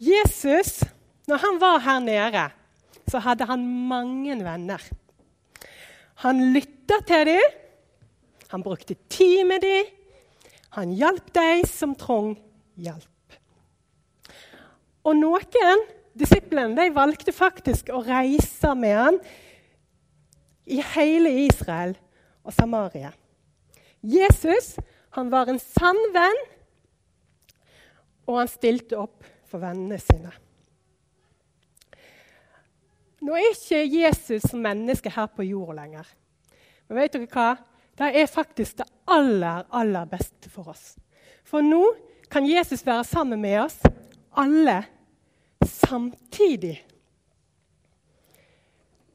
Jesus, når han var her nede, så hadde han mange venner. Han lytta til dem, han brukte tid med dem, han hjalp de som trong hjelp. Og noen disiplene valgte faktisk å reise med han i hele Israel og Samaria. Jesus han var en sann venn, og han stilte opp for vennene sine. Nå er ikke Jesus som menneske her på jorda lenger. Men vet dere hva? Det er faktisk det aller, aller beste for oss. For nå kan Jesus være sammen med oss alle samtidig.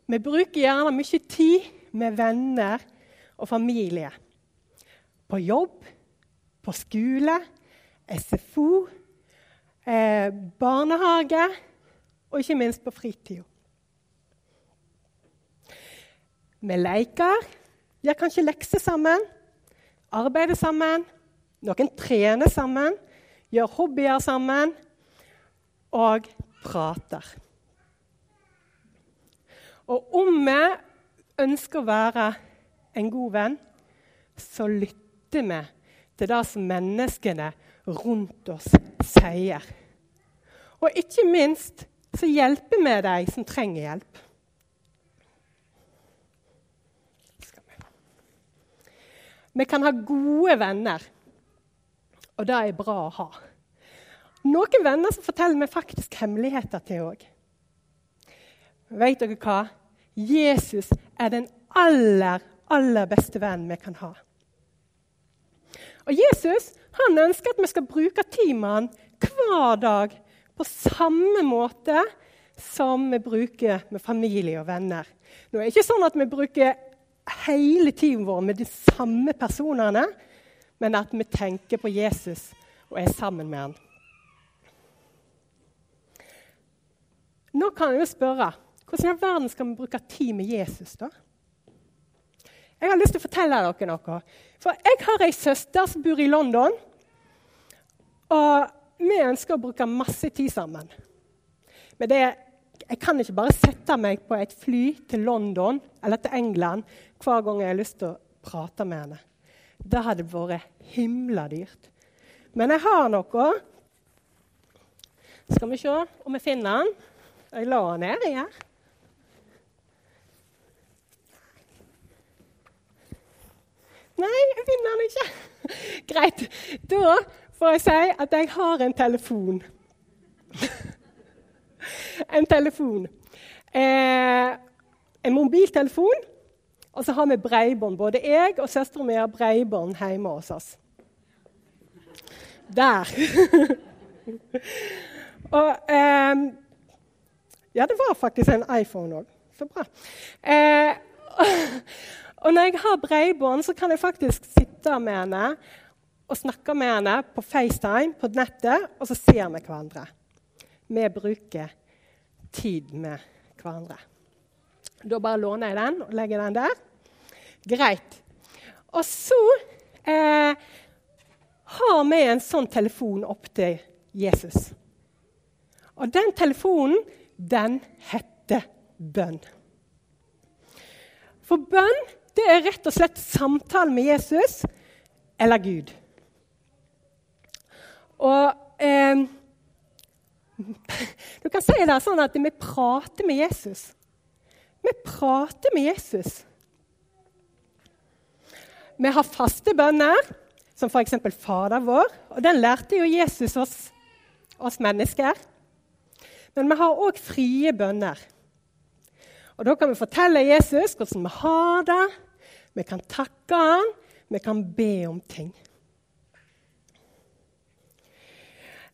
Vi bruker gjerne mye tid med venner og familie. På jobb, på skole, SFO, eh, barnehage og ikke minst på fritida. Vi leker, gjør kanskje lekser sammen, arbeider sammen. Noen trener sammen, gjør hobbyer sammen og prater. Og om vi ønsker å være en god venn, så lytter vi til det som menneskene rundt oss sier. Og ikke minst så hjelper vi de som trenger hjelp. Vi kan ha gode venner, og det er bra å ha. Noen venner som forteller meg faktisk hemmeligheter til òg. Vet dere hva? Jesus er den aller, aller beste vennen vi kan ha. Og Jesus han ønsker at vi skal bruke han hver dag på samme måte som vi bruker med familie og venner. Nå er det ikke sånn at vi bruker hele tiden vår med de samme personene, men at vi tenker på Jesus og er sammen med han. Nå kan jeg jo spørre hvordan i verden skal vi bruke tid med Jesus, da? Jeg har lyst til å fortelle dere noe. For jeg har ei søster som bor i London. Og vi ønsker å bruke masse tid sammen. Men det, jeg kan ikke bare sette meg på et fly til London eller til England hver gang jeg har lyst til å prate med henne. Det hadde vært himla dyrt. Men jeg har noe. Skal vi se om vi finner den. Jeg la den nedi her. Nei, jeg finner den ikke. Greit. Da får jeg si at jeg har en telefon. en telefon. Eh, en mobiltelefon og så har vi bredbånd. Både jeg og søstera mi har bredbånd hjemme hos oss. Der. og eh, Ja, det var faktisk en iPhone òg. Så bra. Eh, og når jeg har bredbånd, så kan jeg faktisk sitte med henne og snakke med henne på FaceTime på nettet, og så ser vi hverandre. Vi bruker tid med hverandre. Da bare låner jeg den og legger den der. Greit. Og så eh, har vi en sånn telefon opp til Jesus. Og den telefonen, den heter bønn. For bønn det er rett og slett samtale med Jesus eller Gud. Og eh, Du kan si det sånn at vi prater med Jesus. Vi prater med Jesus. Vi har faste bønner, som f.eks. Fader vår. Og den lærte jo Jesus oss, oss mennesker. Men vi har òg frie bønner. Og Da kan vi fortelle Jesus hvordan vi har det. Vi kan takke han, vi kan be om ting.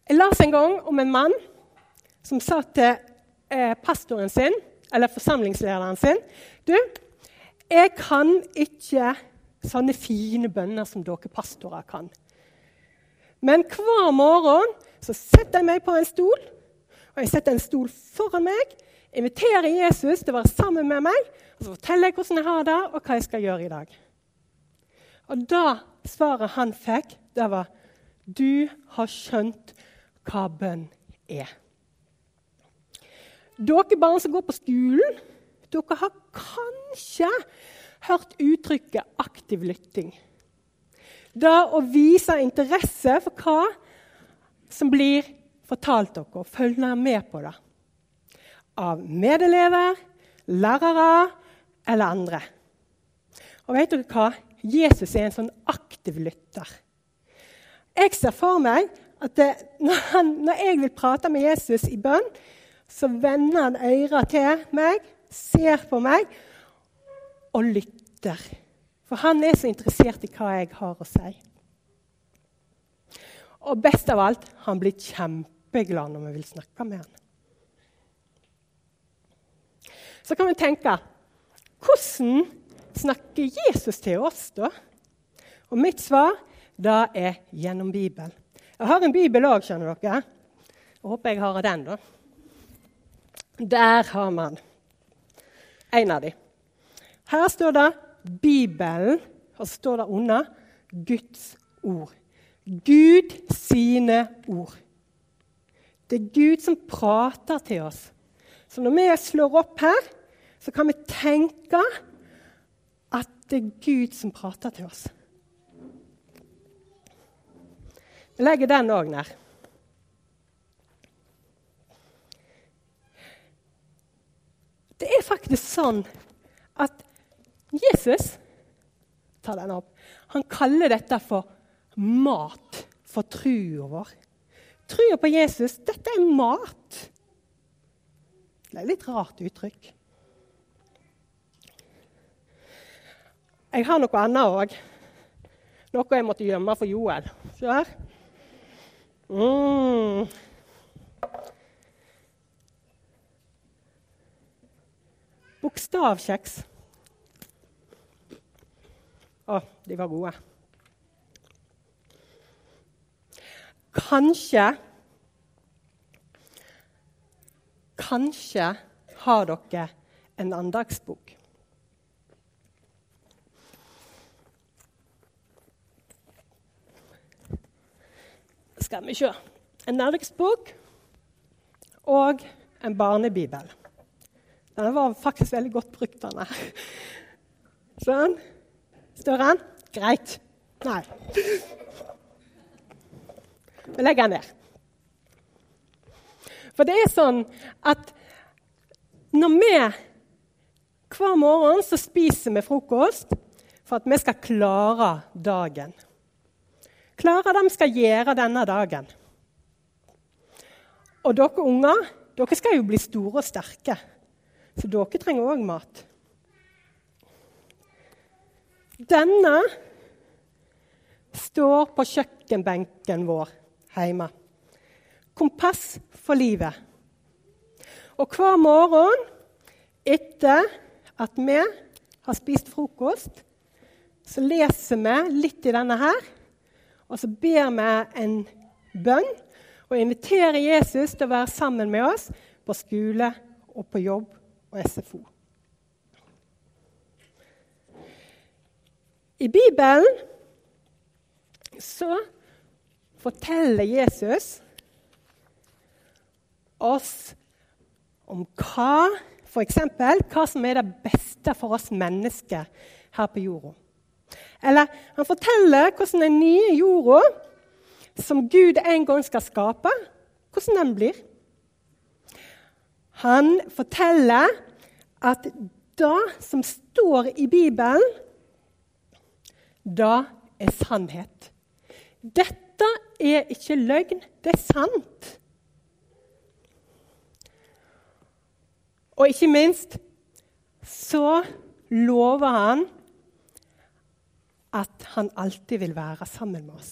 Jeg leste en gang om en mann som sa til eh, pastoren sin eller forsamlingslederen sin Du, jeg kan ikke sånne fine bønner som dere pastorer kan. Men hver morgen så setter jeg meg på en stol, og jeg setter en stol foran meg, inviterer Jesus til å være sammen med meg, og så forteller jeg hvordan jeg har det, og hva jeg skal gjøre i dag. Og da svaret han fikk, det var Du har skjønt hva bønn er. Dere barn som går på skolen, dere har kanskje hørt uttrykket 'aktiv lytting'. Det å vise interesse for hva som blir fortalt dere, og følge med på det. Av medelever, lærere eller andre. Og vet dere hva? Jesus er en sånn aktiv lytter. Jeg ser for meg at det, når, han, når, jeg vil prate med Jesus i bønn, så vender han øra til meg, ser på meg og lytter. For han er så interessert i hva jeg har å si. Og best av alt, han blir kjempeglad når vi vil snakke med han. Så kan vi tenke hvordan snakker Jesus til oss, da? Og mitt svar da er gjennom Bibelen. Jeg har en bibel òg, skjønner dere. Jeg håper jeg har den, da. Der har man en av dem. Her står det Bibelen, og så står det under Guds ord. Gud sine ord. Det er Gud som prater til oss. Så når vi slår opp her, så kan vi tenke at det er Gud som prater til oss. Vi legger den òg ned. Det er faktisk sånn at Jesus tar den opp. Han kaller dette for mat for trua vår. Trua på Jesus, dette er mat. Det er litt rart uttrykk. Jeg har noe annet òg. Noe jeg måtte gjemme for Joel. Se her. Mm. Bokstavkjeks. Å, de var gode. Kanskje Kanskje har dere en andagsbok. Skal vi se En andagsbok og en barnebibel. Denne var faktisk veldig godt brukt. denne. Sånn. Står den? Greit. Nei. Vi legger den ned. For det er sånn at når vi hver morgen så spiser vi frokost for at vi skal klare dagen. Klare det vi skal gjøre denne dagen. Og dere unger dere skal jo bli store og sterke, så dere trenger òg mat. Denne står på kjøkkenbenken vår hjemme. Kompass for livet. Og hver morgen etter at vi har spist frokost, så leser vi litt i denne her, og så ber vi en bønn og inviterer Jesus til å være sammen med oss på skole og på jobb og SFO. I Bibelen så forteller Jesus oss om hva F.eks. hva som er det beste for oss mennesker her på jorda. Eller han forteller hvordan den nye jorda, som Gud en gang skal skape, hvordan den blir. Han forteller at det som står i Bibelen, det er sannhet. Dette er ikke løgn, det er sant. Og ikke minst så lover han at han alltid vil være sammen med oss.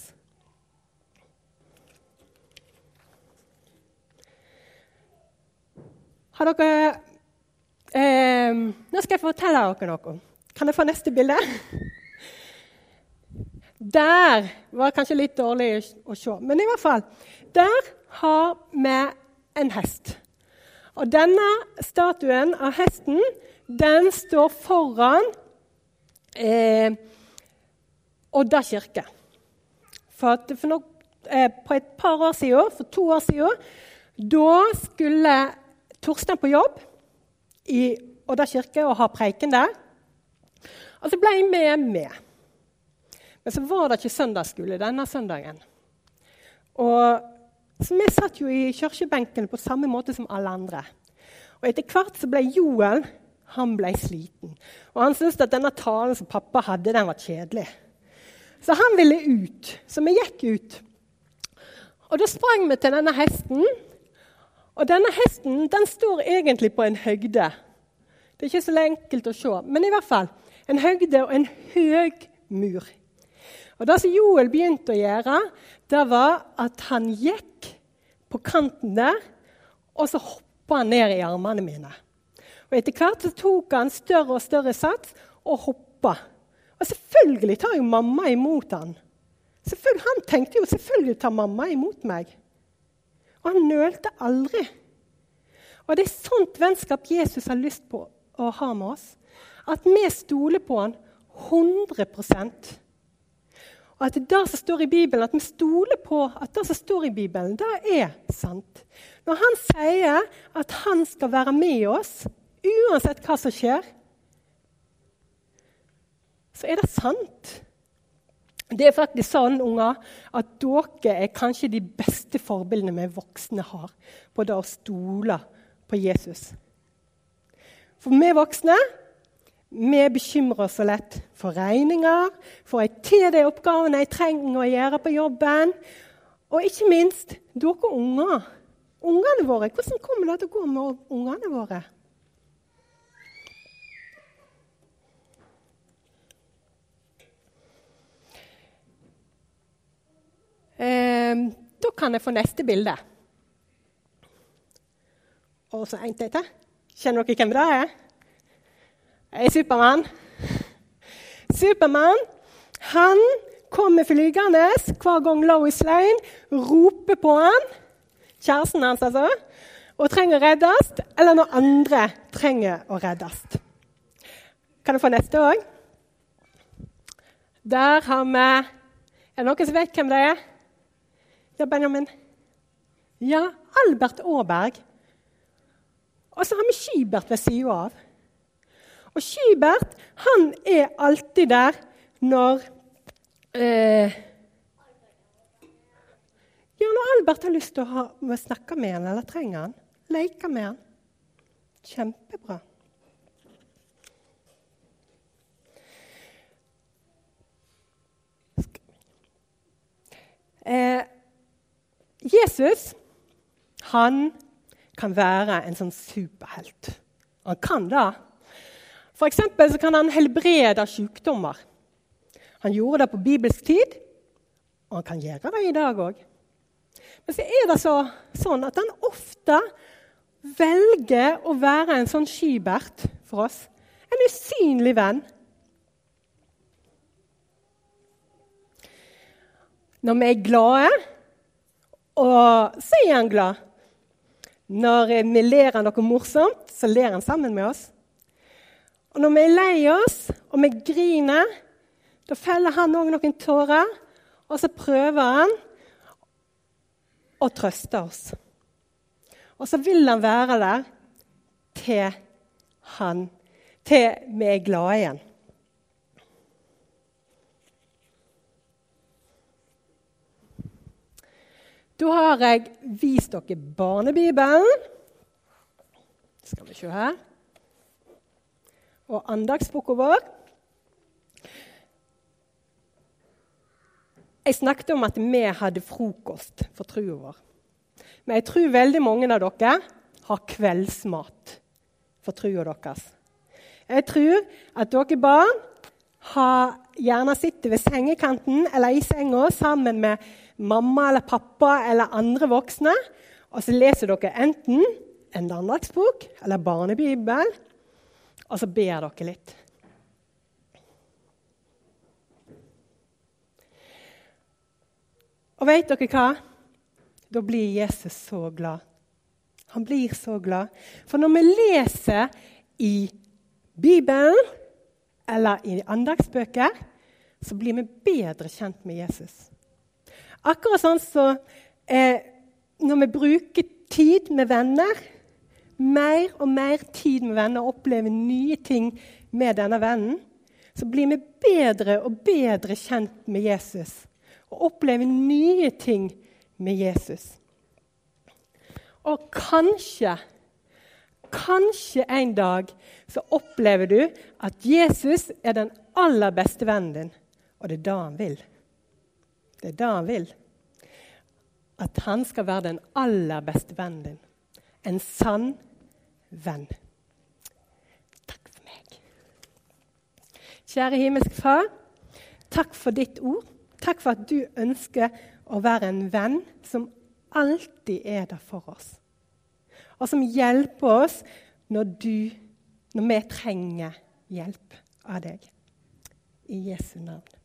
Har dere eh, Nå skal jeg fortelle dere noe. Kan jeg få neste bilde? Der var kanskje litt dårlig å se, men i hvert fall. Der har vi en hest. Og denne statuen av hesten den står foran eh, Odda kirke. For, for no, eh, på et par år siden, for to år siden, da skulle Torstein på jobb i Odda kirke og ha preiken der. Og så ble jeg med med. Men så var det ikke søndagsskole denne søndagen. Og så Vi satt jo i kirkebenken på samme måte som alle andre. Og Etter hvert så ble Joel han ble sliten. Og han syntes at denne talen som pappa hadde, den var kjedelig. Så han ville ut. Så vi gikk ut. Og Da sprang vi til denne hesten. Og denne hesten den står egentlig på en høgde. Det er ikke så enkelt å se, men i hvert fall en høgde og en høg mur. Og Det som Joel begynte å gjøre, det var at han gikk på kanten der, og så hoppa han ned i armene mine. Og Etter hvert så tok han større og større sats og hoppa. Og selvfølgelig tar jo mamma imot han. Han tenkte jo selvfølgelig tar mamma imot meg. Og han nølte aldri. Og det er sånt vennskap Jesus har lyst på å ha med oss. At vi stoler på han 100 Og at det som står i Bibelen, at vi stoler på at det som står i Bibelen, det er sant. Når han sier at han skal være med oss uansett hva som skjer, så er det sant. Det er faktisk sånn unger, at dere er kanskje de beste forbildene vi voksne har på det å stole på Jesus. For vi voksne vi bekymrer oss så lett for regninger, får jeg til de oppgavene jeg trenger å gjøre på jobben? Og ikke minst dere unger. Ungene våre. Hvordan kommer det til å gå med ungene våre? Eh, da kan jeg få neste bilde. Og så en til. Kjenner dere hvem det er? Er Supermann. Supermann han kommer flygende hver gang Lois Lane roper på han, kjæresten hans altså, og trenger å reddes, eller når andre trenger å reddes. Kan du få neste òg? Der har vi Er det noen som vet hvem det er? Ja, Benjamin. Ja, Albert Aaberg. Og så har vi Skybert ved sida av. Og Skybert han er alltid der når eh, Ja, når Albert har lyst til å ha, snakke med han eller trenger han. Leke med han. Kjempebra. Eh, Jesus han kan være en sånn superhelt. Han kan det. For så kan han helbrede sykdommer. Han gjorde det på bibelsk tid, og han kan gjøre det i dag òg. Men så er det så, sånn at han ofte velger å være en sånn skybert for oss. En usynlig venn. Når vi er glade, så er han glad. Når vi ler av noe morsomt, så ler han sammen med oss. Og når vi er lei oss, og vi griner, da feller han òg noen tårer. Og så prøver han å trøste oss. Og så vil han være der til, han, til vi er glade igjen. Da har jeg vist dere Barnebibelen. Skal vi se her. Og andagsboka vår. Jeg snakket om at vi hadde frokost for trua vår. Men jeg tror veldig mange av dere har kveldsmat for trua deres. Jeg tror at dere barn har gjerne sitter ved sengekanten eller i senga sammen med mamma eller pappa eller andre voksne, og så leser dere enten en andagsbok eller barnebibel, og så ber dere litt. Og vet dere hva? Da blir Jesus så glad. Han blir så glad. For når vi leser i Bibelen eller i andagsbøker, så blir vi bedre kjent med Jesus. Akkurat sånn som så, eh, når vi bruker tid med venner mer og mer tid med venner og opplever nye ting med denne vennen, så blir vi bedre og bedre kjent med Jesus og opplever nye ting med Jesus. Og kanskje, kanskje en dag så opplever du at Jesus er den aller beste vennen din, og det er det han vil. Det er det han vil. At han skal være den aller beste vennen din. En sann venn. Takk for meg. Kjære himmelske Far, takk for ditt ord. Takk for at du ønsker å være en venn som alltid er der for oss. Og som hjelper oss når, du, når vi trenger hjelp av deg. I Jesu navn.